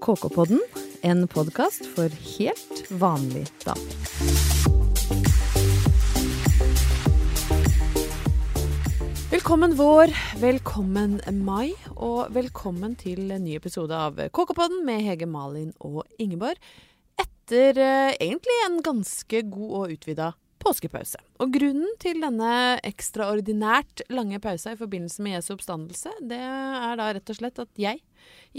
KK-podden, en podkast for helt vanlig damer. Velkommen vår, velkommen mai, og velkommen til en ny episode av KK-podden med Hege Malin og Ingeborg. Etter eh, egentlig en ganske god og utvida påskepause. Og grunnen til denne ekstraordinært lange pausa i forbindelse med Jesu oppstandelse, det er da rett og slett at jeg,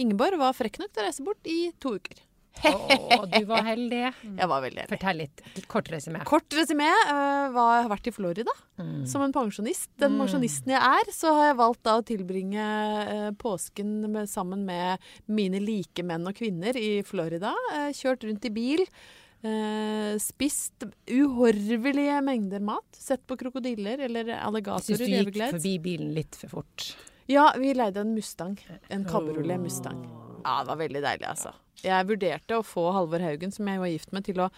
Ingeborg, var frekk nok til å reise bort i to uker. Å, du var heldig. Jeg var veldig heldig. Fortell litt. Kort resymé. Kort resymé. Uh, var, har vært i Florida Mm. som en pensjonist. Den pensjonisten jeg er, så har jeg valgt da å tilbringe uh, påsken med, sammen med mine likemenn og kvinner i Florida. Uh, kjørt rundt i bil. Uh, spist uhorvelige mengder mat. Sett på krokodiller eller Jeg alligatorer syns du gikk forbi bilen litt for fort. Ja, vi leide en Mustang. En kabriolet Mustang. Ja, det var veldig deilig, altså. Jeg vurderte å få Halvor Haugen, som jeg er gift med, til å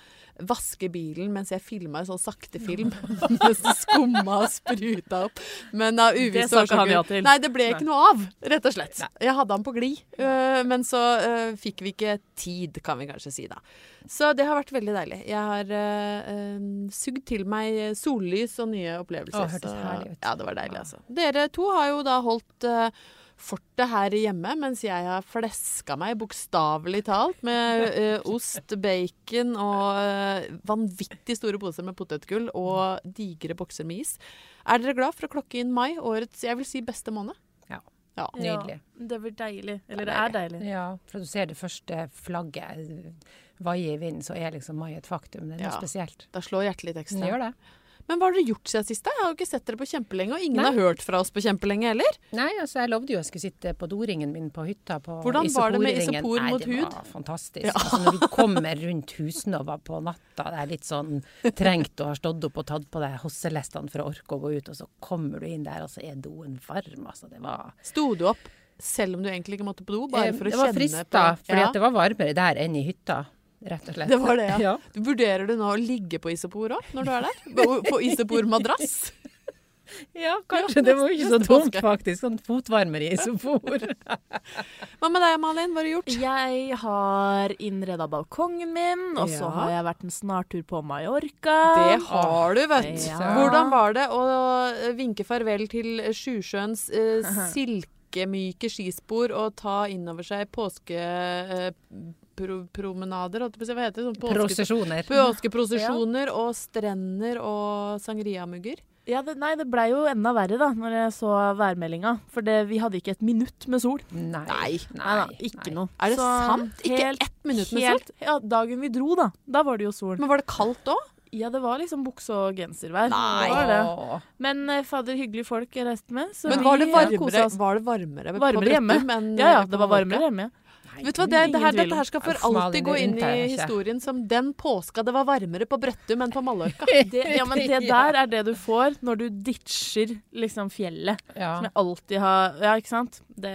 vaske bilen mens jeg filma en sånn saktefilm. mens det skumma og spruta opp. Men av uvisse årsaker ja til. Nei, det ble ikke noe av, rett og slett. Jeg hadde han på glid, øh, men så øh, fikk vi ikke tid, kan vi kanskje si da. Så det har vært veldig deilig. Jeg har øh, sugd til meg sollys og nye opplevelser. Å, det hørtes herlig ut. Ja, det var deilig, altså. Dere to har jo da holdt øh, fortet her hjemme, mens jeg har fleska meg, bokstavelig talt, med øh, ost, bacon og øh, vanvittig store poser med potetgull og digre bokser med is. Er dere glad for å klokke inn mai, årets jeg vil si beste måned? Ja. Ja. Nydelig. Ja, det blir deilig. Eller det er deilig. Ja, for du ser det første flagget vaie i vinden, så er liksom mai et faktum. Det er noe Ja. spesielt. Da slår hjertet litt ekstra. Det gjør det. Men hva har dere gjort siden sist? Jeg har jo ikke sett dere på kjempelenge, og ingen Nei. har hørt fra oss på kjempelenge heller. Nei, altså jeg lovde jo jeg skulle sitte på doringen min på hytta på Hvordan var det med isopor mot Nei, hud? det var fantastisk. Ja. Altså, når du kommer rundt Husnova på natta, det er litt sånn trengt og har stått opp og tatt på deg hosselestene for å orke å gå ut, og så kommer du inn der, og så er doen varm. Altså, det var Sto du opp selv om du egentlig ikke måtte på do? Bare for å Eh, Det var kjenne frista, på fordi ja, det var varmere der enn i hytta, rett og slett. Det var det, ja. ja. Du Vurderer du nå å ligge på isopor òg, når du er der? På, isopormadrass? Ja, kanskje. Det var ikke så dumt, faktisk. Sånn fotvarmer i isopor. Hva med deg, Malin? Hva har du gjort? Jeg har innreda balkongen min, og så Ja. har jeg vært en snartur på Mallorca. Det har du, vet du. Ja. Hvordan var det å eh, vinke farvel til Sjusjøens eh, silkemyke skispor og ta innover seg påske... holdt jeg på å si, hva heter det? Sånn påske, Prosesjoner. påskeprosesjoner og strender og sangriamugger. Ja, det, nei, det blei jo enda verre da, når jeg så værmeldinga. For det, vi hadde ikke et minutt med sol. Nei. Nei. Nei da, ikke nei. noe. Er det Så sant? Ikke helt- ett minutt med sol? Ja, dagen vi dro, da. Da var det jo sol. Men var det kaldt òg? Ja, det var liksom bukse- og genservær. Nei. Det var det. Men eh, fader, hyggelige folk jeg reiste med. Så Men vi, var det eh, varmere, var det varmere, Varmere hjemme. Ja, ja, eh, det var varmere hjemme. Nei, Vet du hva, det, det her, Dette her skal for alltid gå inn i historien som den påska det var varmere på Brøttum enn på Mallorca. Det, ja, men det der er det du får når du ditcher liksom fjellet. Ja. Som jeg alltid har Ja, ikke sant? Det,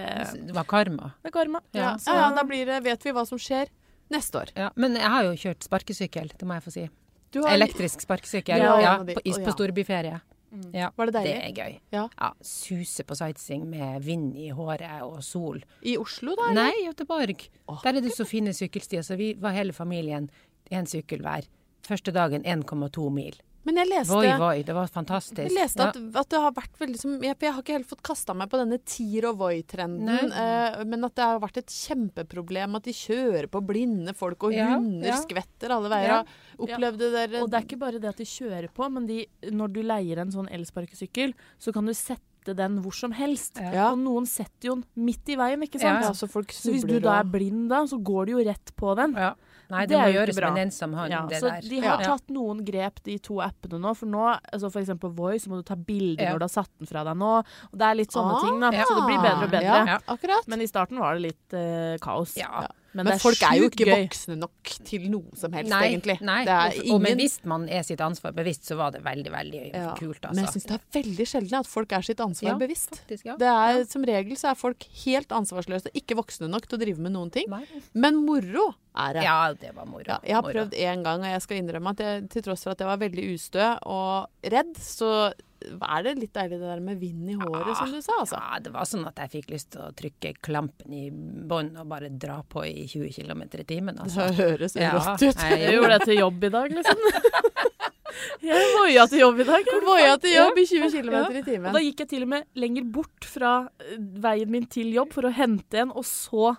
Det var karma. det er karma. Ja. Ja, ja, da blir det, vet vi hva som skjer neste år. Ja, men jeg har jo kjørt sparkesykkel, det må jeg få si. Du har- Elektrisk sparkesykkel. Ja, Ja, på, is- Å, på ja. Storbyferie. Ja, Var det det er gøy. Ja. Suse på sightseeing med vind i håret og sol. I Oslo, da? eller? Nei, i Göteborg. Der er det så fine sykkelstier, så vi var hele familien én sykkel hver. Første dagen 1,2 mil. Men jeg leste, Voi, voi, det var fantastisk. jeg leste at, at det har vært veldig som jeg, jeg har ikke helt fått kasta meg på denne Tier og Voi-trenden, eh, men at det har vært et kjempeproblem at de kjører på blinde folk, og Ja, hunder ja. skvetter alle veier. Ja. Opplevde dere Og det er ikke bare det at de kjører på, men de, når du leier en sånn elsparkesykkel, så kan du sette den hvor som helst. Ja. Og noen setter jo den midt i veien, ikke sant? Ja, så folk Så hvis du da er blind da, så går du jo rett på den. Nei, det, Det må er jo ikke gjøres bra. med en ensom hånd, Ja, det så der. de har Ja. tatt noen grep, de to appene nå. For nå, altså for eksempel Voi, så må du ta bilder Ja. når du har satt den fra deg nå. Og det er litt sånne Ah, ting, da. Så det blir bedre og bedre. Ja, Ja. akkurat. Men i starten var det litt eh, kaos. Ja. Men, Men er folk er jo ikke gøy. voksne nok til noe som helst, Nei, egentlig. nei. Det er Og- Og, men hvis man er sitt ansvar bevisst, så var det veldig, veldig Ja, kult, altså. Men jeg syns det er veldig sjelden at folk er sitt ansvar Ja, bevisst. faktisk, ja. Det er, Som regel så er folk helt ansvarsløse, ikke voksne nok til å drive med noen ting. Nei. Men moro er det. Ja, det var moro. Ja, jeg har Moro. prøvd én gang, og jeg skal innrømme at jeg, til tross for at jeg var veldig ustø og redd, så er det litt deilig det der med vind i håret, som du sa, altså. Ja, det var sånn at jeg fikk lyst til å trykke klampen i bånn og bare dra på i 20 km i timen. Altså. Det høres Ja, rått ut. jeg gjorde det til jobb i dag, liksom. Jeg voia til jobb i dag. Voia til jobb i 20 km i i Og timen. da gikk jeg til og med lenger bort fra eh, veien min til jobb for å hente en, og så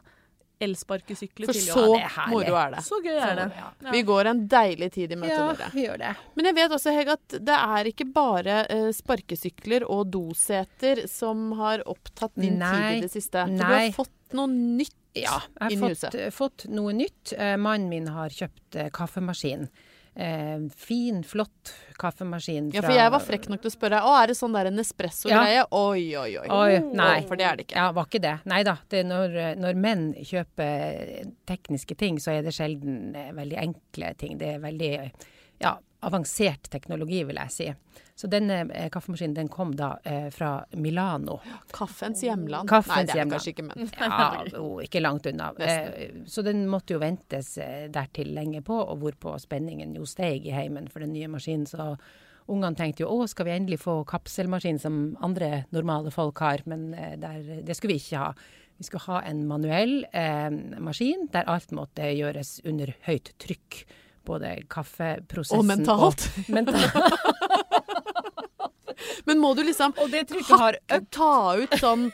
elsparkesykle For til så er herlig. moro er det. Så gøy er det. Ja. Ja. Vi går en deilig tid i møte, Ja, dere. vi gjør det. Men jeg vet også, Hege, at det er ikke bare uh, sparkesykler og doseter som har opptatt din tid i det siste. For Du har fått noe nytt. Ja, jeg inn i har huset. fått, fått noe nytt. Uh, mannen min har kjøpt uh, kaffemaskin. Eh, fin, flott kaffemaskin. Ja, for jeg var frekk nok til å spørre Å, er det sånn der en Nespresso-greie. Oi, oi, oi. Oi, nei. For det er det ikke. Ja, var ikke det. Nei da. Når, når menn kjøper tekniske ting, så er det sjelden eh, veldig enkle ting. Det er veldig ja, avansert teknologi, vil jeg si. Så denne eh, kaffemaskinen den kom da eh, fra Milano. Kaffens hjemland. Kaffens nei, det er hjemland. kanskje ikke, men Ja, oh, ikke langt unna. Eh, så den måtte jo ventes eh, dertil lenge på, og hvorpå spenningen jo steg i heimen for den nye maskinen. Så ungene tenkte jo å, skal vi endelig få kapselmaskin som andre normale folk har, men eh, der, det skulle vi ikke ha. Vi skulle ha en manuell eh, maskin der alt måtte gjøres under høyt trykk. Både kaffeprosessen Og mentalt. Og mentalt. Men må du liksom Og det trykket har ta ut sånn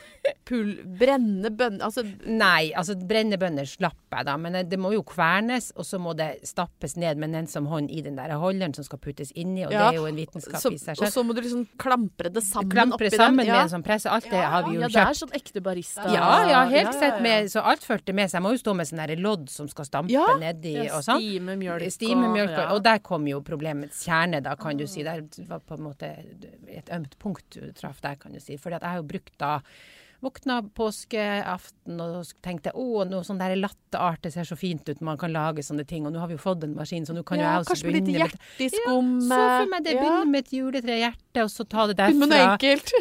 pul... Brenne bønner Altså Nei, altså brenne bønner slapp jeg da, men det må jo kvernes, og så må det stappes ned med nennsom hånd i den der holderen som skal puttes inni, og Ja, det er jo en vitenskap så, i seg selv. Og så må du liksom klampre det sammen Klampre oppi sammen den. med en sånn presse, alt det har vi jo Ja, det er sånn ekte barista. Ja, ja, helt Ja, ja, sett med, så alt fulgte med. Så jeg må jo stå med sånn lodd som skal stampe Ja. nedi Ja, og sånn. Stime mjølk Stime mjølk, ja. og der kom jo problemets kjerne, da, kan du si. Der var på en måte et ømt punkt du traff der, kan du si. For jeg har jo brukt da Våkna påskeaften og tenkte å, noe sånn der latteart, det ser så fint ut, man kan lage sånne ting. Og nå har vi jo fått en maskin, så nå kan Ja, jeg også kanskje med litt begynne hjerte. Ja, så for meg det. Ja. Begynne med et juletrehjerte, og så ta det derfra.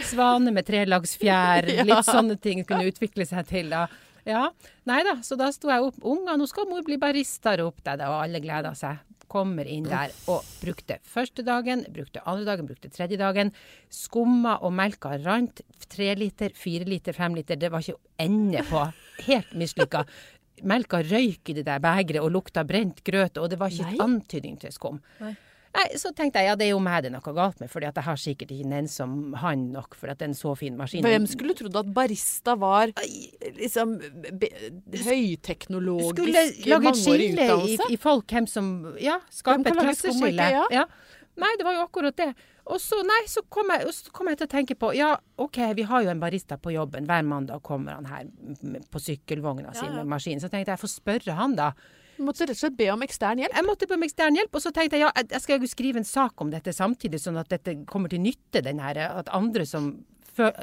Svane med trelagsfjær, Ja. litt sånne ting kunne utvikle seg til da. Ja, nei da, så da sto jeg opp. Unga, nå skal mor bli barista, ropte jeg da, og alle gleda seg. Kommer inn der og brukte første dagen, brukte andre dagen, brukte tredje dagen. Skumma og melka rant. Tre liter, fire liter, fem liter. Det var ikke ende på. Helt mislykka. Melka røyk i det der begeret og lukta brent grøt, og det var ikke Nei. antydning til skum. Nei. Nei, så tenkte jeg ja, det er jo meg det er noe galt med, fordi at jeg har sikkert ikke nennsom han nok, for at det er en så fin maskin. Hvem skulle trodd at barista var liksom be, høyteknologisk skulle lage et skille i, i folk, hvem som ja, skape et klasseskille. Ja. ja? Nei, det var jo akkurat det. Og så, nei, så kom, jeg, så kom jeg til å tenke på ja, OK, vi har jo en barista på jobben. Hver mandag kommer han her på sykkelvogna ja, Ja, si med maskin. Så tenkte jeg, jeg får spørre han, da. Du måtte rett og slett be om ekstern hjelp. Jeg måtte be om ekstern hjelp, og så tenkte jeg ja, jeg- skal jo skrive en sak om dette samtidig, sånn at dette kommer til nytte, den her, at andre som,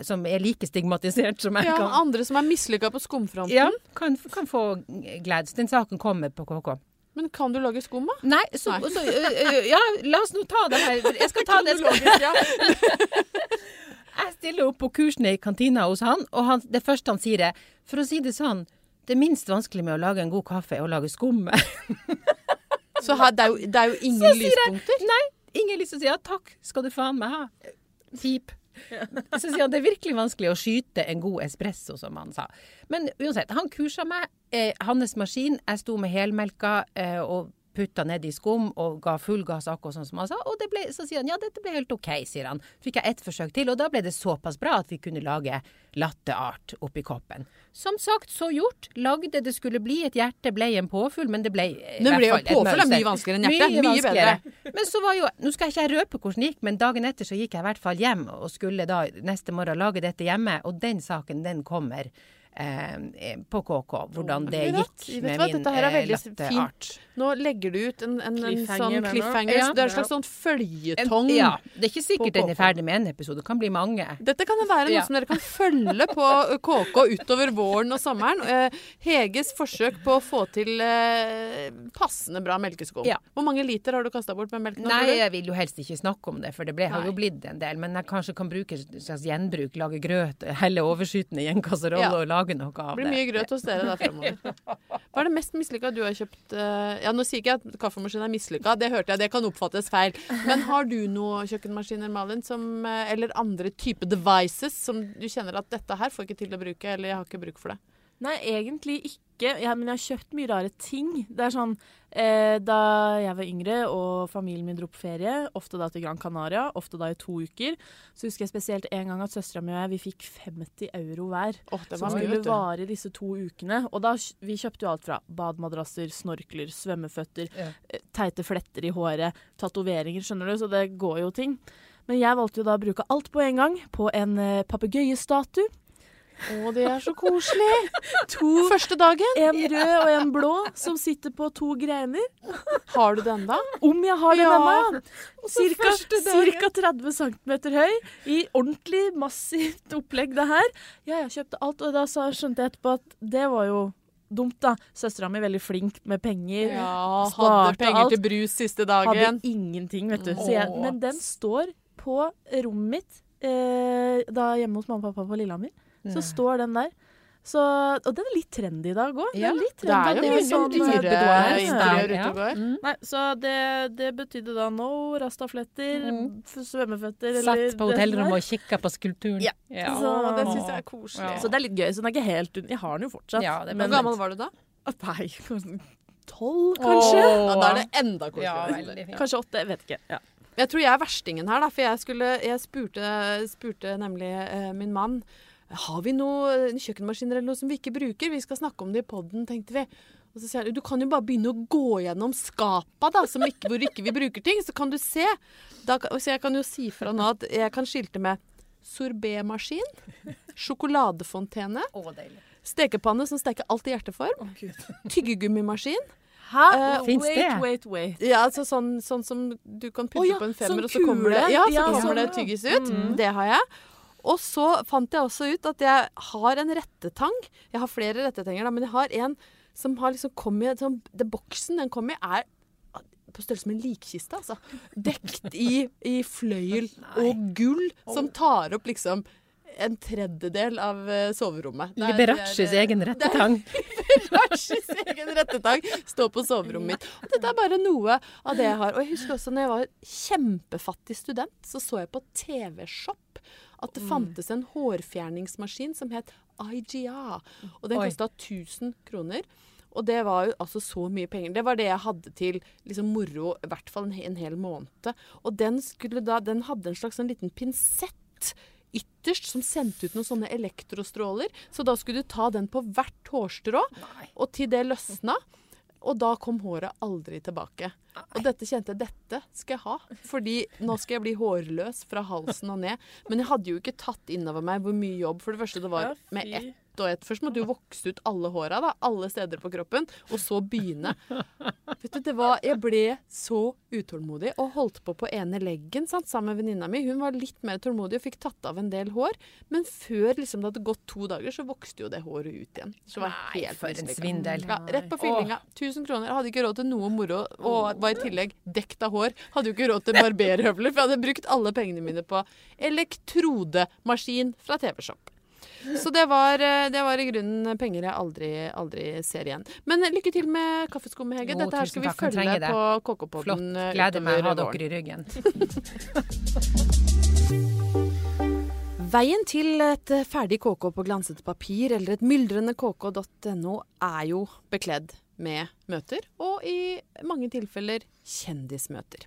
som er like stigmatisert som jeg Ja, kan andre som er mislykka på skumfronten. Ja, kan, kan få glede. Den saken kommer på KK. Men kan du lage skum, da? Nei, så, Nei. så ø, ø, Ja, la oss nå ta det her. Jeg skal ta det. Jeg, skal, jeg stiller opp på kursene i kantina hos han, og han, det første han sier er For å si det sånn, det minst vanskelige med å lage en god kaffe er å lage skumme. Så her, det, er jo, det er jo ingen lyspunkter. Nei, ingen lyst til å si ja takk, skal du faen meg ha. Pip. Så sier han det er virkelig vanskelig å skyte en god espresso, som han sa. Men uansett, han kursa meg. Eh, hans maskin, jeg sto med helmelka eh, og putta i skum og ga full gass, akkurat sånn som han sa. Og det ble, så sier han ja, dette ble helt OK, sier han. Fikk jeg ett forsøk til, og da ble det såpass bra at vi kunne lage latteart oppi koppen. Som sagt, så gjort. Lagde det skulle bli et hjerte, ble en påfugl, men det ble eh, i Det ble jo hvert påfugl mye vanskeligere enn hjerte. Mye vanskeligere. Men så var jo, nå skal jeg ikke røpe hvordan det gikk, men dagen etter så gikk jeg i hvert fall hjem og skulle da neste morgen lage dette hjemme, og den saken den kommer eh, på KK, hvordan det gikk med hva, min eh, latteart. Nå legger du ut en, en, en Cliffhanger sånn cliffhanger. Ja. Det er en slags sånn føljetong. Ja, det er ikke sikkert den er ferdig med en episode, det kan bli mange. Dette kan jo være noe Ja. som dere kan følge på KK utover våren og sommeren. Eh, Heges forsøk på å få til eh, passende bra melkeskum. Ja. Hvor mange liter har du kasta bort med melk? Nei, jeg vil jo helst ikke snakke om det, for det ble, har jo blitt en del. Men jeg kanskje kan bruke et slags gjenbruk, lage grøt, helle overskytende i en kasserolle Ja. og lage lage noe av Det blir mye grøt hos dere da fremover. Hva er det mest mislykka du har kjøpt? eh, Ja, Nå sier ikke jeg at kaffemaskinen er mislykka, det hørte jeg, det kan oppfattes feil. Men har du noen kjøkkenmaskiner, Malin, som, eh, eller andre type devices som du kjenner at dette her får ikke til å bruke, eller jeg har ikke bruk for det? Nei, egentlig ikke. Ja, men jeg har kjøpt mye rare ting. Det er sånn eh, Da jeg var yngre og familien min dro på ferie, ofte da til Gran Canaria, ofte da i to uker, så husker jeg spesielt en gang at søstera mi og jeg vi fikk 50 euro hver. Oh, Som skulle vare disse to ukene. Og da vi kjøpte jo alt fra bademadrasser, snorkler, svømmeføtter, eh, teite fletter i håret, tatoveringer, skjønner du, så det går jo ting. Men jeg valgte jo da å bruke alt på en gang på en eh, papegøyestatue. Å, det er så koselig! To, Første dagen. en rød og en blå som sitter på to greiner. Har du den da? Om jeg har den Ja. ennå, ja. Cirka, cirka 30 cm høy, i ordentlig massivt opplegg det her. Ja, jeg kjøpte alt, og da skjønte jeg etterpå at det var jo dumt, da. Søstera mi veldig flink med penger. Ja, hadde penger alt. til brus siste dagen. Hadde ingenting, vet du. Så jeg, men den står på rommet mitt eh, da hjemme hos mamma og pappa på Lillehammer. Så står den der. Så, og den er litt trendy i dag òg. Ja, Det er jo det er mye sånn sånn dyre ja. ute og går. Mm. Nei, så det, det betydde da no rastafletter, Mm. svømmeføtter svømmeføtter Satt på hotellrommet og kikka på skulpturen. Ja. Å, det syns jeg er koselig. Ja. Så det er litt gøy. Så den er ikke helt Jeg har den jo fortsatt. Ja, Hvor men gammel var du da? Nei, tolv, kanskje? Ja, da er det enda Ja, koseligere. Kanskje åtte, jeg vet ikke. Ja. Jeg tror jeg er verstingen her, da, for jeg, skulle, jeg spurte, spurte nemlig uh, min mann har vi noen kjøkkenmaskiner eller noe som vi ikke bruker. Vi skal snakke om det i poden, tenkte vi. Og så sier han du kan jo bare begynne å gå gjennom skapa da, som ikke, hvor ikke vi bruker ting, så kan du se. Da, så jeg kan jo si fra nå at jeg kan skilte med sorbémaskin, sjokoladefontene, stekepanne som steker alt i hjerteform, tyggegummimaskin. Hæ? Eh, Fins wait, det? wait, wait. Ja, altså sånn, sånn som du kan putte oh, ja, på en sånn femmer, og så kommer det, ja, så Ja, kommer sånn, det tyggis ut. Mm. Det har jeg. Og så fant jeg også ut at jeg har en rettetang. Jeg har flere rettetanger, da, men jeg har en som har liksom kommet som, sånn, det Boksen den kom i, er på størrelse med en likkiste, altså. Dekt i, i fløyel og gull, som tar opp liksom en tredjedel av eh, soverommet. Det er- Liberaccis det er- egen rettetang. Liberaces egen rettetang står på soverommet mitt. Og dette er bare noe av det jeg har. Og jeg husker også når jeg var kjempefattig student, så så jeg på TV-Shop at det fantes en hårfjerningsmaskin som het IGA. Og den kosta 1000 kroner. Og det var jo altså så mye penger. Det var det jeg hadde til liksom moro, i hvert fall en, en hel måned. Og den, da, den hadde en slags en liten pinsett ytterst som sendte ut noen sånne elektrostråler. Så da skulle du ta den på hvert hårstrå, og til det løsna. Og da kom håret aldri tilbake. Og dette kjente jeg, dette skal jeg ha. Fordi nå skal jeg bli hårløs fra halsen og ned. Men jeg hadde jo ikke tatt innover meg hvor mye jobb. For det første, det var med ett og ett. Først måtte du vokse ut alle håra, da. Alle steder på kroppen. Og så begynne. Vet du, det var Jeg ble så utålmodig og holdt på på ene leggen sant, sammen med venninna mi. Hun var litt mer tålmodig og fikk tatt av en del hår. Men før liksom, det hadde gått to dager, så vokste jo det håret ut igjen. Så var Nei, helt for en svindel. Ja, rett på fyllinga. 1000 kroner. Jeg hadde ikke råd til noe moro. Og var i tillegg dekt av hår. Hadde jo ikke råd til barberhøvler, for jeg hadde brukt alle pengene mine på elektrodemaskin fra TV-Shop. Så det var, eh, det var i grunnen penger jeg aldri, aldri ser igjen. Men lykke til med Kaffeskum, Hege. Dette her skal vi følge på Flott. KK-podden eh, Gleder meg å ha dere i ryggen. Veien til et ferdig KK på glansete papir eller et myldrende kk.no er jo bekledd med møter, og i mange tilfeller kjendismøter.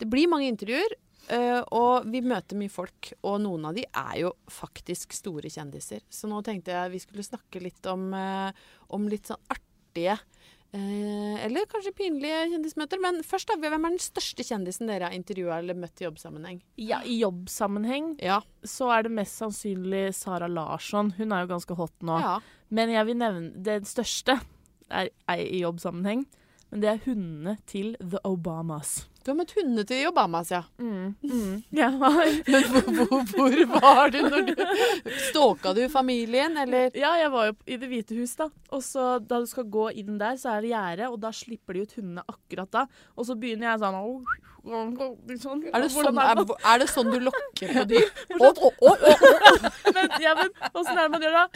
Det blir mange intervjuer, eh, og vi møter mye folk, og noen av de er jo faktisk store kjendiser. Så nå tenkte jeg vi skulle snakke litt om, uh, om litt sånn artige uh, eller kanskje pinlige kjendismøter. Men først, da, hvem er den største kjendisen dere har intervjua eller møtt i jobbsammenheng? Ja, I jobbsammenheng Ja. så er det mest sannsynlig Sara Larsson. Hun er jo ganske hot nå. ja. Men jeg vil nevne den største er, er i jobbsammenheng. Men det er hundene til The Obamas. Du har møtt hundene til Obamas, ja. Mm. Mm. Ja. Men hvor, hvor, var du når du Stalka du familien, eller? ja, jeg var jo i Det hvite hus, da. Og så da du skal gå inn der, så er det gjerde, og da slipper de ut hundene akkurat da. Og så begynner jeg sånn sånn. Er det, sånn, er, er det sånn du lokker på dyr? Åssen er det man gjør da?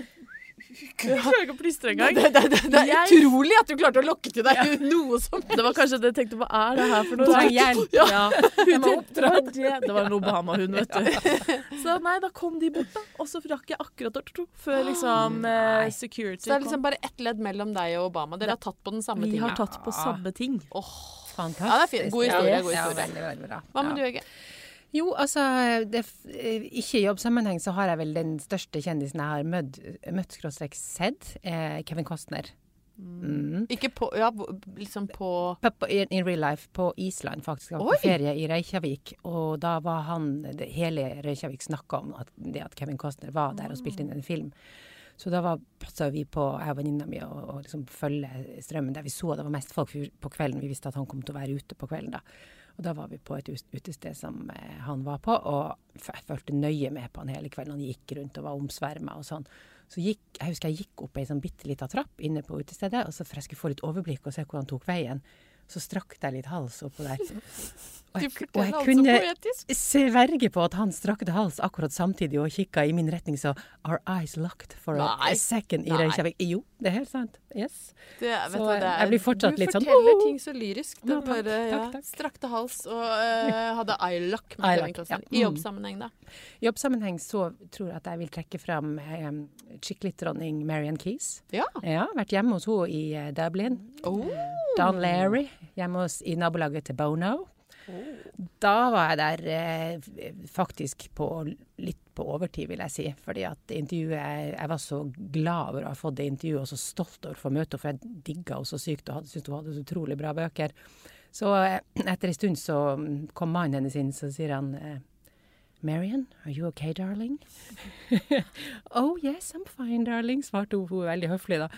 Klarer ikke å plystre engang. Det, det, det, det er Jeg- utrolig at du klarte å lokke til deg noe som Det var kanskje det jeg tenkte, hva er det her for noe? Det hjelp. Ja. Jeg må Det var, det. det var en Obama-hund, vet du. Så nei, da kom de bort, da. Og så rakk jeg akkurat å før liksom oh, security Så det er kom. liksom bare ett ledd mellom deg og Obama. Dere har tatt på den samme Vi har tatt på samme ting. Fantastisk. Ja, det er fint. God historie, god Ja, veldig, veldig bra. Hva med Ja. du, Hege? Jo, altså det, eh, Ikke i jobbsammenheng så har jeg vel den største kjendisen jeg har møtt, møtt skråstrek sett, eh, Kevin Costner. Mm. Ikke på Ja, liksom på in, in real life på Island, faktisk. Jeg var på ferie i Reykjavik. Og da var han Hele Reykjavik snakka om at, det at Kevin Costner var der og spilte inn en film. Så da var, passa vi på, jeg og venninna mi, å liksom følge strømmen der vi så det var mest folk på kvelden. Vi visste at han kom til å være ute på kvelden da. Og da var vi på et utested som eh, han var på, og jeg fulgte nøye med på han hele kvelden. Han gikk rundt og var omsverma og sånn. Så gikk, jeg husker jeg gikk opp ei sånn bitte lita trapp inne på utestedet, og så for jeg skulle få litt overblikk og se hvor han tok veien, så strakk jeg litt hals oppå der. Jeg, og jeg kunne sverge på at han strakte hals akkurat samtidig og kikka i min retning, så our eyes locked for a, Nei. second i Reykjavik. Jo, det er helt sant. Yes. Det, Så du, er, jeg blir fortsatt litt sånn, Du forteller ting så lyrisk. Det Ja, takk, bare ja, takk, takk. strakte hals og uh, hadde eye-lock med Eye-lock, Kevin. I Mm. jobbsammenheng, da. I jobbsammenheng så tror jeg at jeg vil trekke fram um, chick-lit-dronning Marian Keys. Ja. Ja, vært hjemme hos henne i eh, Dublin. Oh. Don Larry hjemme hos, i nabolaget til Bono. Da var jeg der eh, faktisk på litt på overtid, vil jeg si. Fordi at intervjuet Jeg var så glad over å ha fått det intervjuet, og så stolt over å få møte henne, for jeg digga henne så sykt og syntes hun hadde så utrolig bra bøker. Så eh, etter en stund så mm, kom mannen hennes inn, så sier han eh, Marian, are you okay, darling? oh yes, I'm fine, darling, svarte hun. Hun veldig høflig, da.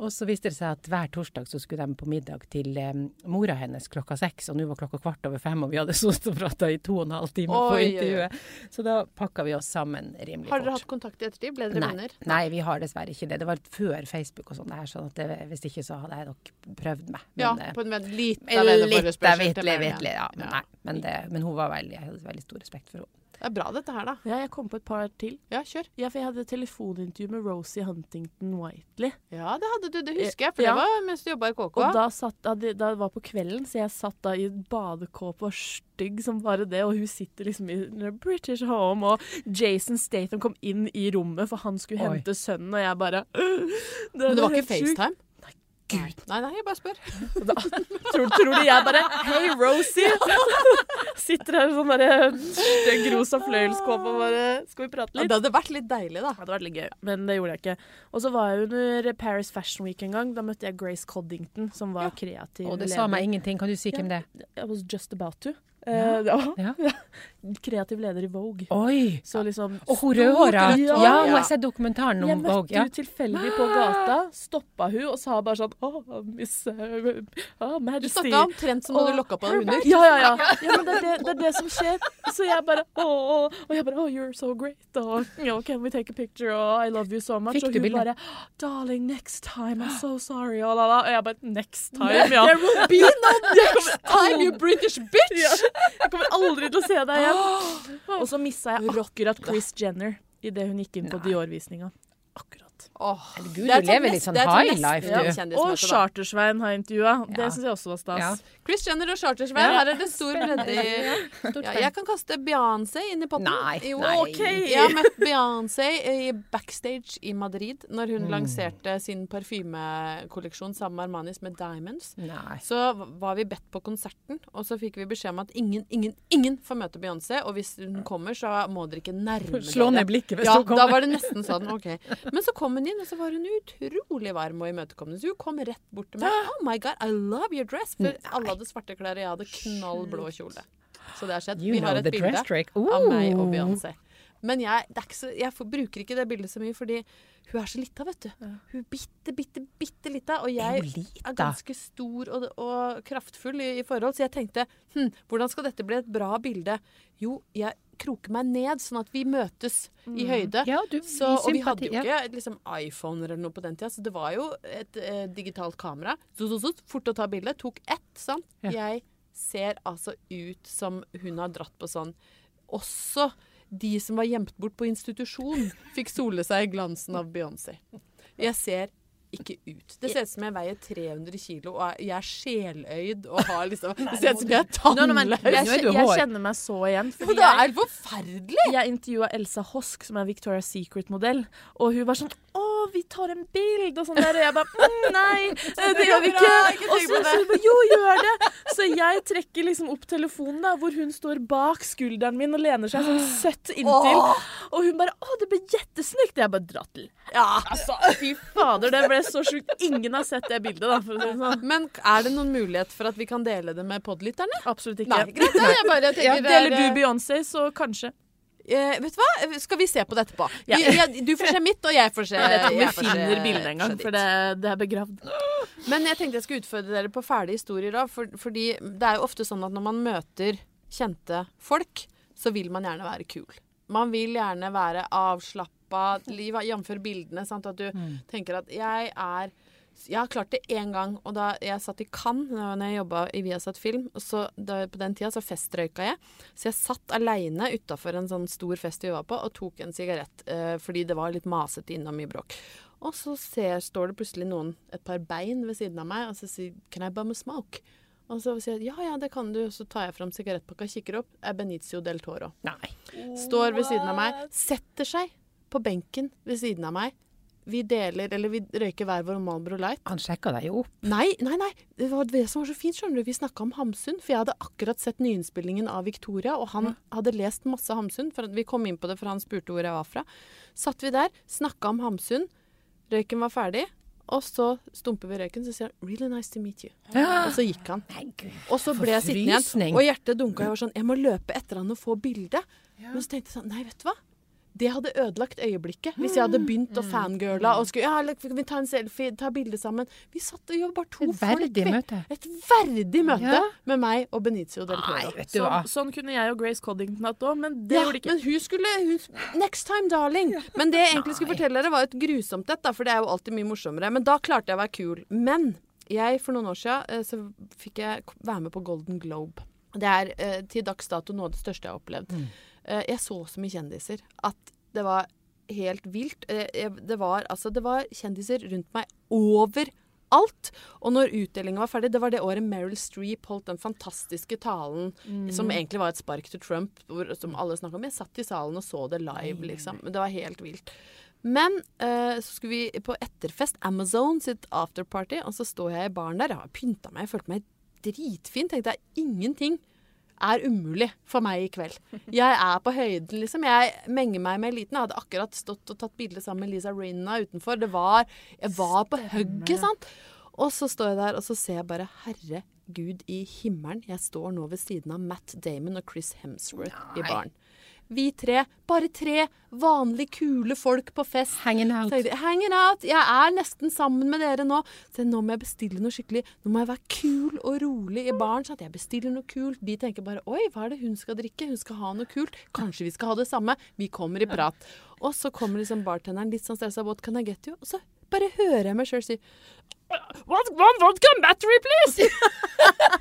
Og så viste det seg at hver torsdag så skulle de på middag til um, mora hennes klokka seks, og nå var klokka kvart over fem, og vi hadde sittet og prata i to og en halv time på intervjuet. Så da pakka vi oss sammen rimelig fort. Har dere fort. hatt kontakt i ettertid? Ble dere venner? nei, vi har dessverre ikke det. Det var før Facebook og sånn her, sånn at det, hvis ikke så hadde jeg nok prøvd meg. Men, ja, på en måte litt av Litt av litt, litt, litt, litt, litt, ja. Men, Ja. nei, men, det, men hun var veldig, jeg hadde veldig stor respekt for henne. Det er bra dette her, da. Ja, jeg kom på et par til. Ja, kjør. Ja, for jeg hadde telefonintervju med Rosie Huntington Whiteley. Ja, det hadde du. Det husker jeg, for Ja. det var mens du jobba i KK. Og da, satt, da, det, da det var på kvelden, så jeg satt da i badekåpe og stygg som bare det, og hun sitter liksom i British home, og Jason Statham kom inn i rommet, for han skulle Oi. hente sønnen, og jeg bare Men det var ikke FaceTime? Nei, Gud. Nei, nei, jeg bare spør. Tror, tror du jeg bare Hei, Rosie! Sitter her i sånn derre stygg rosa fløyelskåpe og bare Skal vi prate Ja, litt? det hadde vært litt deilig, da. Det hadde vært litt gøy, men det gjorde jeg ikke. Og så var jeg under Paris Fashion Week en gang. Da møtte jeg Grace Coddington, som var kreativ Og det leder. sa meg ingenting. Kan du si hvem det er? I was just about to. Uh, ja. Ja. Kreativ leder i Vogue. Oi! Så liksom Og hun rødhåra! Ja. Ja, nå har sett dokumentaren om møtte Jeg møtte henne tilfeldig på gata, stoppa hun og sa bare sånn oh, Miss uh, oh, Du Majesty. snakka omtrent som om du lokka på deg hunder. Ja, ja, ja. ja men det er det, det er det som skjer. Så jeg bare oh. Og jeg bare Oh, you're so great. Og you can we take a picture? Og I love you so much. Fikk og hun bare Darling, next time. I'm so sorry. Og, la, la. og jeg bare Next time, ja. There will be no next time, you British bitch! Ja. Jeg kommer aldri til å se deg igjen. Og så missa jeg akkurat Chris Jenner idet hun gikk inn på Dior-visninga. Åh, Herregud, er du lever litt sånn high life, du. Og. Chartersvein har intervjua. Ja. Det syns jeg også var stas. Ja. Chris Jenner og Chartersveien, Ja. her er det stor bredde i ja, Jeg kan kaste Beyoncé inn i potten. Nei, Jo, nei. Okay. Jeg har møtt Beyoncé i backstage i Madrid når hun Mm. lanserte sin parfymekolleksjon sammen med Armanis med Diamonds. Nei. Så var vi bedt på konserten, og så fikk vi beskjed om at ingen, ingen, ingen får møte Beyoncé. Og hvis hun kommer, så må dere ikke nærme Slå ned blikket hvis ja, hun kommer. Da var det nesten sånn. ok. Men så kom hun inn, og så var hun utrolig varm og imøtekommende. Så hun kom rett bort til meg. Oh my God, I love your dress. For alle hadde svarte klær, og jeg hadde knallblå kjole. Så det har skjedd. Vi har et bilde av meg og. Beyoncé. Men jeg, så, jeg bruker ikke det bildet så mye, fordi hun er så lita, vet du. Hun bitte, bitte, bitte lita. Og jeg er ganske stor og, og kraftfull i, i forhold, så jeg tenkte hm, hvordan skal dette bli et bra bilde? Jo, jeg kroker meg ned, sånn at vi møtes i høyde. Ja, du, Så, og vi hadde jo ikke liksom, iPhoner eller noe på den tida, så det var jo et eh, digitalt kamera. Så, så, så, fort å ta bilde. Tok ett, sant. Ja. Jeg ser altså ut som hun har dratt på sånn Også de som var gjemt bort på institusjon, fikk sole seg i glansen av Beyoncé. Jeg ser ikke ut. Det ser ut som jeg veier 300 kilo og jeg er sjeløyd og har liksom Det ser ut som jeg er tannløs. jeg, jeg kjenner meg så igjen. For Fordi det er forferdelig! jeg intervjua Elsa Hosk, som er Victoria's Secret-modell, og hun var sånn Å, vi tar en bild, og sånn der. Og jeg bare mm, Nei, det gjør vi ikke. Og så sier hun Jo, gjør det. Så jeg trekker liksom opp telefonen, da, hvor hun står bak skulderen min og lener seg sånn søtt inntil. Og hun bare Å, det ble jettesnykt. Jeg bare Dra til Ja. Altså, fy fader, det ble så sjukt. Ingen har sett det bildet, da, si sånn. Men er det noen mulighet for at vi kan dele det med podlytterne? Absolutt ikke. Nei, greit. Jeg bare tenker er- Deler du Beyoncé, så kanskje. Eh, vet du hva? Skal vi se på det etterpå? Ja. Vi, ja, du får se mitt, og jeg får se Jeg vet ikke om vi finner bildet en gang, for det, det er begravd. Men jeg tenkte jeg skulle utfordre dere på fæle historier òg, for, fordi det er jo ofte sånn at når man møter kjente folk, så vil man gjerne være kul. Man vil gjerne være avslappa, jf. bildene. Sant? At du tenker at jeg er jeg har klart det én gang, og da jeg satt i Cannes da når jeg jobba i Viasat Film. og så da, På den tida så festrøyka jeg, så jeg satt aleine utafor en sånn stor fest vi var på, og tok en sigarett eh, fordi det var litt masete inne og mye bråk. Og så ser, står det plutselig noen, et par bein ved siden av meg, og så sier 'Can I bum a smoke?' Og så sier jeg 'Ja, ja, det kan du', og så tar jeg fram sigarettpakka kikker opp. Er Benicio del Toro. Nei. Står ved siden av meg, setter seg på benken ved siden av meg. Vi deler, eller vi røyker hver vår Malbro Light. Han sjekka deg jo opp. Nei, nei, nei. Det var det som var så fint, skjønner du. Vi snakka om Hamsun. For jeg hadde akkurat sett nyinnspillingen av Victoria, og han hadde lest masse Hamsun. For vi kom inn på det, for han spurte hvor jeg var fra. Satt vi der, snakka om Hamsun. Røyken var ferdig. Og så stumper vi røyken, så sier han 'Really nice to meet you'. Og så gikk han. Og så ble jeg sittende igjen, og hjertet dunka. Jeg var sånn Jeg må løpe etter han og få bilde. Men så tenkte jeg sånn Nei, vet du hva? Det hadde ødelagt øyeblikket hvis jeg hadde begynt å fangirle og skulle Ja, kan vi ta en selfie, ta bilde sammen? Vi satt og jo bare to Et folk. verdig møte. Et verdig møte Ja. med meg og Benicio del Toro. vet. Sånn, sånn kunne jeg og Grace Coddington hatt òg, men det Ja, gjorde de ikke. men hun skulle hun, Next time, darling. Men det jeg egentlig skulle fortelle dere, var et grusomt et, for det er jo alltid mye morsommere. Men da klarte jeg å være kul. Men jeg, for noen år siden, eh, så fikk jeg være med på Golden Globe. Det er eh, til dags dato noe av det største jeg har opplevd. Eh, jeg så så mye kjendiser at det var helt vilt. Eh, det, var, altså, det var kjendiser rundt meg overalt. Og når utdelinga var ferdig, det var det året Meryl Streep holdt den fantastiske talen som egentlig var et spark til Trump, hvor, som alle snakka om. Jeg satt i salen og så det live, liksom. Det var helt vilt. Men eh, så skulle vi på etterfest, Amazon sitt afterparty, og så står jeg i baren der. Jeg har pynta meg, jeg følte meg dritfin. Tenkte jeg ingenting er umulig for meg i kveld. Jeg er på høyden, liksom. Jeg menger meg med eliten. Jeg hadde akkurat stått og tatt bilde sammen med Lisa Rinna utenfor. Det var, jeg var på hugget, sant. Og så står jeg der, og så ser jeg bare Herregud i himmelen. Jeg står nå ved siden av Matt Damon og Chris Hemsworth i baren. Vi tre, bare tre vanlig kule folk på fest. Hanging out. Jeg Hanging out. Jeg er nesten sammen med dere nå. Så nå må jeg bestille noe skikkelig. Nå må jeg være kul og rolig i baren. Så at jeg bestiller noe kult. De tenker bare Oi, hva er det hun skal drikke? Hun skal ha noe kult. Kanskje vi skal ha det samme. Vi kommer i prat. Og så kommer liksom bartenderen litt sånn stressa. What can I get you? Og så bare hører jeg meg sjøl si What, one vodka battery, please!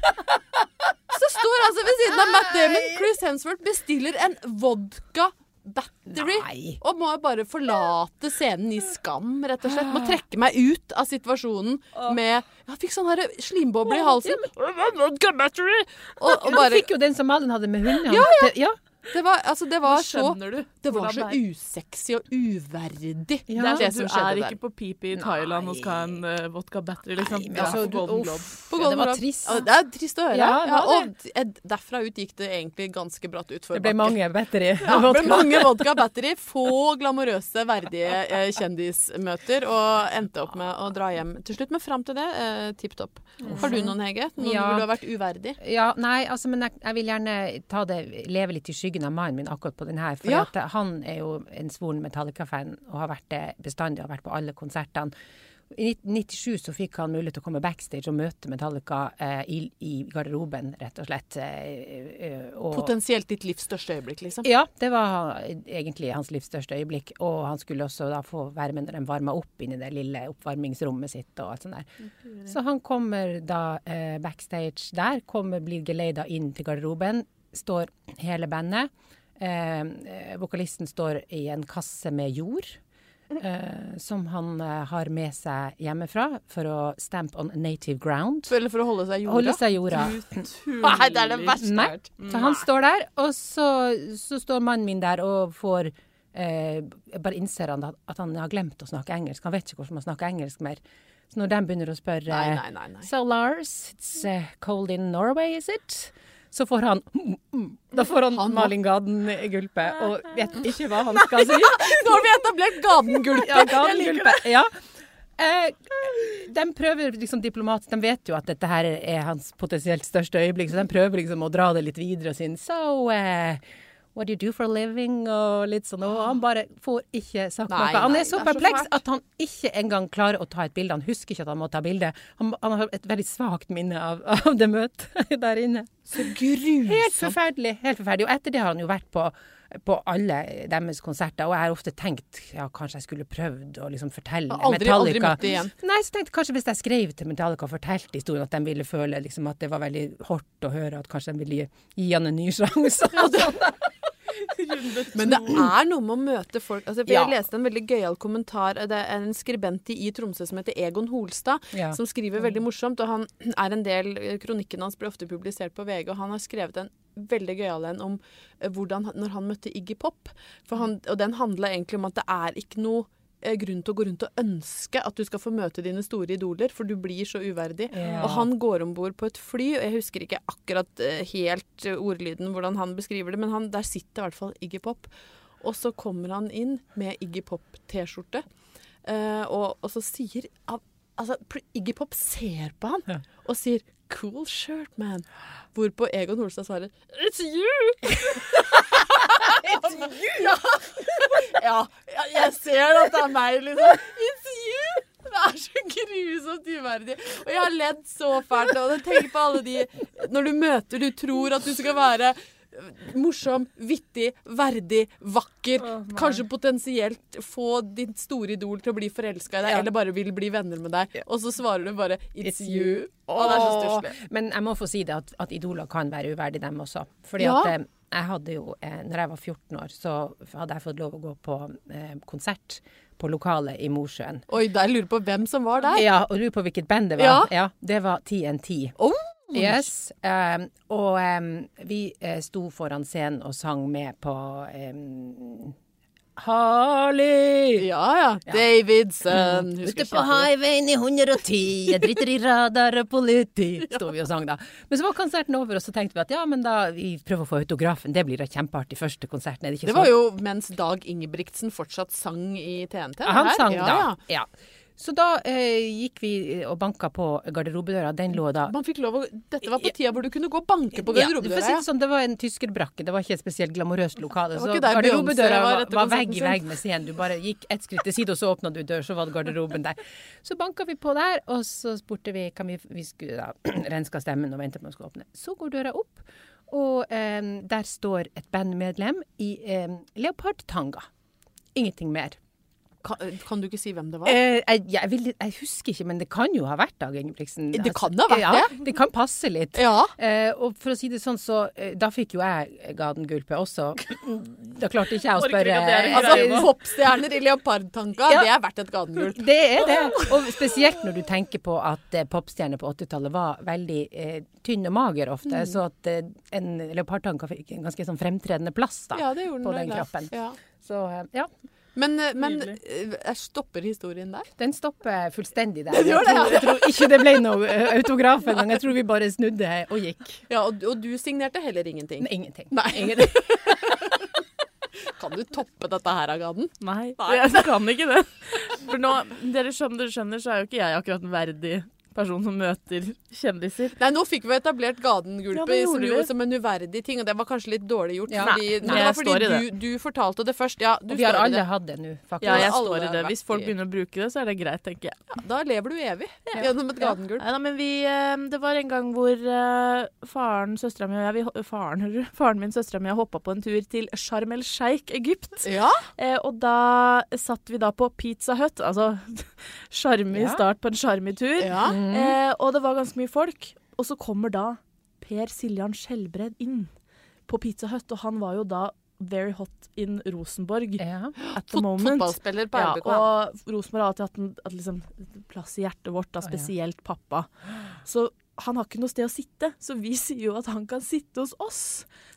så står altså ved siden av Matt Damon, Chris Hemsworth bestiller en vodka battery. Nei. Og må bare forlate scenen i skam, rett og slett. Må trekke meg ut av situasjonen med Jeg fikk sånn slimboble i halsen. Vodka battery! Og, og Du fikk jo den som Malin hadde med hunden. Ja, ja. Det var, altså, det var så Skjønner du? Det var så usexy og uverdig, Ja. Det er det skjedde der. du er ikke på pipi i Thailand og skal ha en uh, vodka battery, liksom. Nei, altså, du- Golden. Globe. På Ja, det var trist. Ja, det er trist å høre. Ja, det og derfra ut gikk det egentlig ganske bratt utfor Det ble mange battery. Ja, det ble mange vodka battery, få glamorøse, verdige eh, kjendismøter, og endte opp med å dra hjem til slutt. Men fram til det, eh, tipp topp. Har du noen, Hege? Noen Ja. hvor du har vært uverdig? Ja, nei, altså, men jeg, jeg vil gjerne ta det, leve litt i skyggen av mannen min akkurat på den her. For Ja. eh, han er jo en svoren Metallica-fan og har vært det bestandig, har vært på alle konsertene. I 1997 så fikk han mulighet til å komme backstage og møte Metallica eh, i, i garderoben, rett og slett. Eh, eh, og, Potensielt ditt livs største øyeblikk, liksom. ja, det var egentlig hans livs største øyeblikk. Og han skulle også da få være med når de varma opp inn i det lille oppvarmingsrommet sitt og alt sånt der. Så han kommer da eh, backstage der, kommer, blir geleida inn til garderoben. Står hele bandet. Eh, vokalisten står i en kasse med jord. eh, som han eh, har med seg hjemmefra for å stamp on native ground. Eller for å holde seg i jorda? Holde seg i jorda. Nei, det er det verste jeg har hørt. Så han står der, og så, så står mannen min der og får eh, Bare innser han at, at han har glemt å snakke engelsk. Han vet ikke hvordan man snakker engelsk mer. Så når de begynner å spørre Nei, nei, nei, nei. So Lars, it's uh, cold in Norway, is it? Så får han Da får han, Han- Malin Gaden-gulpe og vet ikke hva han skal si. Nå har vi etablert Gadengulpen! Ja, Gaden-gulpe. Ja. Eh, de prøver liksom diplomatisk De vet jo at dette her er hans potensielt største øyeblikk, så de prøver liksom å dra det litt videre og si So, eh, what do you do for a living? Og litt sånn. Og han bare får ikke sagt noe. Han er så er perpleks at han ikke engang klarer å ta et bilde. Han husker ikke at han må ta bilde. Han, han har et veldig svakt minne av, av det møtet der inne. Så Helt forferdelig. helt forferdelig. Og etter det har han jo vært på, på alle deres konserter, og jeg har ofte tenkt ja, kanskje jeg skulle prøvd å liksom fortelle Aldri- aldri Metallica det igjen. Nei, så tenkte kanskje hvis jeg skrev til Metallica og fortalte historien, at de ville føle liksom at det var veldig hardt å høre, at kanskje de ville gi, gi han en ny sjanse. Men det er noe med å møte folk altså, for Ja. Jeg leste en veldig gøyal kommentar. Det er en skribent i Tromsø som heter Egon Holstad, Ja. som skriver veldig morsomt. Og han er en del Kronikken hans blir ofte publisert på VG, og han har skrevet en veldig gøyal en om eh, hvordan når han møtte Iggy Pop. Han, og den handla egentlig om at det er ikke noe grunn til å gå rundt og ønske at du skal få møte dine store idoler, for du blir så uverdig. Ja. Og han går om bord på et fly, og jeg husker ikke akkurat eh, helt eh, ordlyden hvordan han beskriver det, men han, der sitter i hvert fall Iggy Pop. Og så kommer han inn med Iggy Pop-T-skjorte, eh, og, og så sier Altså, Iggy Pop ser på han Ja. og sier 'cool shirt, man'. Hvorpå Egon Holstad svarer 'it's you'. It's you? Ja. ja, jeg ser at det er meg, liksom. It's you! Det er så grusomt uverdig. Og jeg har ledd så fælt. Og tenk på alle de Når du møter Du tror at du skal være morsom, vittig, verdig, vakker. Oh, kanskje potensielt få ditt store idol til å bli forelska i deg, Ja. eller bare vil bli venner med deg. Og så svarer du bare 'it's, It's you'. Å, det er så stusslig. Men jeg må få si det at, at idoler kan være uverdige, dem også. Fordi Ja. at eh, jeg hadde jo, eh, når jeg var 14 år, så hadde jeg fått lov å gå på eh, konsert på lokalet i Mosjøen. Oi, der lurer på hvem som var der. Ja, og lurer på hvilket band det var? Ja. det var TNT. Oh, Yes. Um, og um, vi eh, sto foran scenen og sang med på um, Harley! Ja ja. Davidson. Mm. Ute på highwayen i 110, jeg driter i radar og politi. Sto vi og sang da. Men så var konserten over, og så tenkte vi at ja, men da vi prøver å få autografen. Det blir da kjempeartig. Første konserten, er det ikke Det var jo mens Dag Ingebrigtsen fortsatt sang i TNT. det Han sang ja, da. Ja. Ja. Så da eh, gikk vi og banka på garderobedøra. Den lå da Man fikk lov å Dette var på tida hvor du kunne gå og banke på Ja, garderobedøra. si Ja, det sånn, det var en tyskerbrakke, det var ikke et spesielt glamorøst lokale. Så garderobedøra var var, vegg i vegg med scenen. Du bare gikk ett skritt til side, og så åpna du dør, så var det garderoben der. Så banka vi på der, og så spurte vi kan vi, vi skulle da renska stemmen og vente på at man skulle åpne. Så går døra opp, og eh, der står et bandmedlem i eh, leopardtanga. Ingenting mer. Kan, kan du ikke si hvem det var? Eh, jeg, jeg, vil, jeg husker ikke, men det kan jo ha vært Dag Ingebrigtsen. Det kan ha vært ja, det. Det kan passe litt. Ja. Eh, og for å si det sånn, så eh, da fikk jo jeg Gaden-gulpe også. Da klarte ikke jeg å spørre er Altså, popstjerner i leopardtanker, Ja. det er verdt et gadengulp. Det er det. Og spesielt når du tenker på at eh, popstjerner på 80-tallet var veldig eh, tynn og mager ofte. Mm. Så at eh, en leopardtanke fikk en ganske sånn fremtredende plass da, Ja, på den, den kroppen. Ja. Så eh, ja, Men, eh, men eh, jeg stopper historien der. den stopper fullstendig der. Jeg tror, jeg tror ikke det ble noe eh, autograf engang. Jeg tror vi bare snudde og gikk. Ja, og, og du signerte heller ingenting. Nei, ingenting. Nei. ingenting. Kan du toppe dette her, Agaden? Nei, jeg kan ikke det. For nå, dere skjønner, dere skjønner, så er jo ikke jeg akkurat en verdig person som møter kjendiser. Nei, nå fikk vi etablert Ja, Gadengulpet ja, som, jo- som en uverdig ting, og det var kanskje litt dårlig gjort. Ja. fordi, Nei, men det jeg var står i fordi du, du fortalte det først. Ja, du Og vi har alle hatt det nå, faktisk. Ja, jeg står i det. Hvis folk begynner å bruke det, så er det greit, tenker jeg. Da lever du evig gjennom et Gadengulp. Nei men vi eh, Det var en gang hvor eh, faren, søstera mi og jeg vi, Faren. Faren min, søstera mi, hoppa på en tur til Sharm el Sheikh, Egypt. Ja, Eh, og da satt vi da på Pizza Hut, altså sjarmig Ja. start på en sjarmig tur. ja. Mm. Eh, og det var ganske mye folk. Og så kommer da Per Siljan Skjelbred inn på Pizza Hut, og han var jo da very hot in Rosenborg Ja. at the moment. Fotballspiller på Ja, RBK. og Rosenborg har alltid hatt en at liksom, plass i hjertet vårt, da, ja. spesielt pappa. Så han har ikke noe sted å sitte, så vi sier jo at han kan sitte hos oss.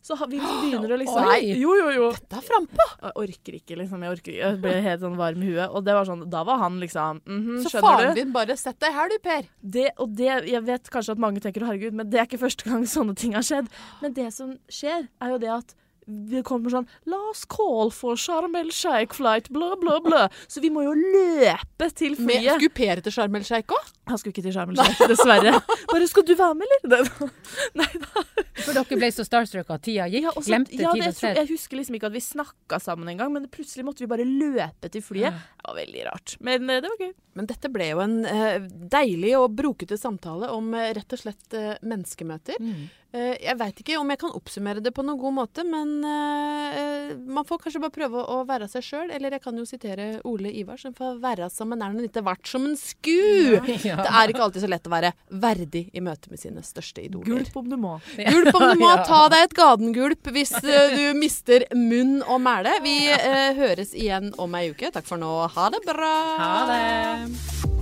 Så vi begynner å liksom Oi! Jo, jo, jo. Dette er frampå! Jeg orker ikke, liksom. Jeg orker ikke. Jeg ble helt sånn varm i huet. Og det var sånn, da var han liksom mhm, Så Skjønner faren din bare Sett deg her, du, Per. Det, og det, jeg vet kanskje at mange tenker herregud, men det er ikke første gang sånne ting har skjedd. Men det som skjer, er jo det at vi kommer sånn Last call for Sharm el Sheikh flight, bla, bla, bla. Så vi må jo løpe til Med flyet. Skupere til Sharm el Sheikh òg? Han skulle ikke til Sharm el Sheikh, dessverre. Bare 'skal du være med', eller? Nei da. For dere ble så starstruck at tida gikk? Ja, også, Glemte ja, tid og sted? Jeg husker liksom ikke at vi snakka sammen engang, men plutselig måtte vi bare løpe til flyet. Det var veldig rart. Men eh, det var gøy. Men dette ble jo en eh, deilig og brokete samtale om eh, rett og slett menneskemøter. Mm. Eh, jeg veit ikke om jeg kan oppsummere det på noen god måte, men eh, man får kanskje bare prøve å være seg sjøl. Eller jeg kan jo sitere Ole Ivar, som får være som en er når ikke vært som en sku. Ja. Det er ikke alltid så lett å være verdig i møte med sine største idoler. Gulp om du må. Gulp om du må. Ta deg et gadengulp hvis eh, du mister munn og mæle. Vi eh, høres igjen om ei uke. Takk for nå. Ha det bra. Ha det.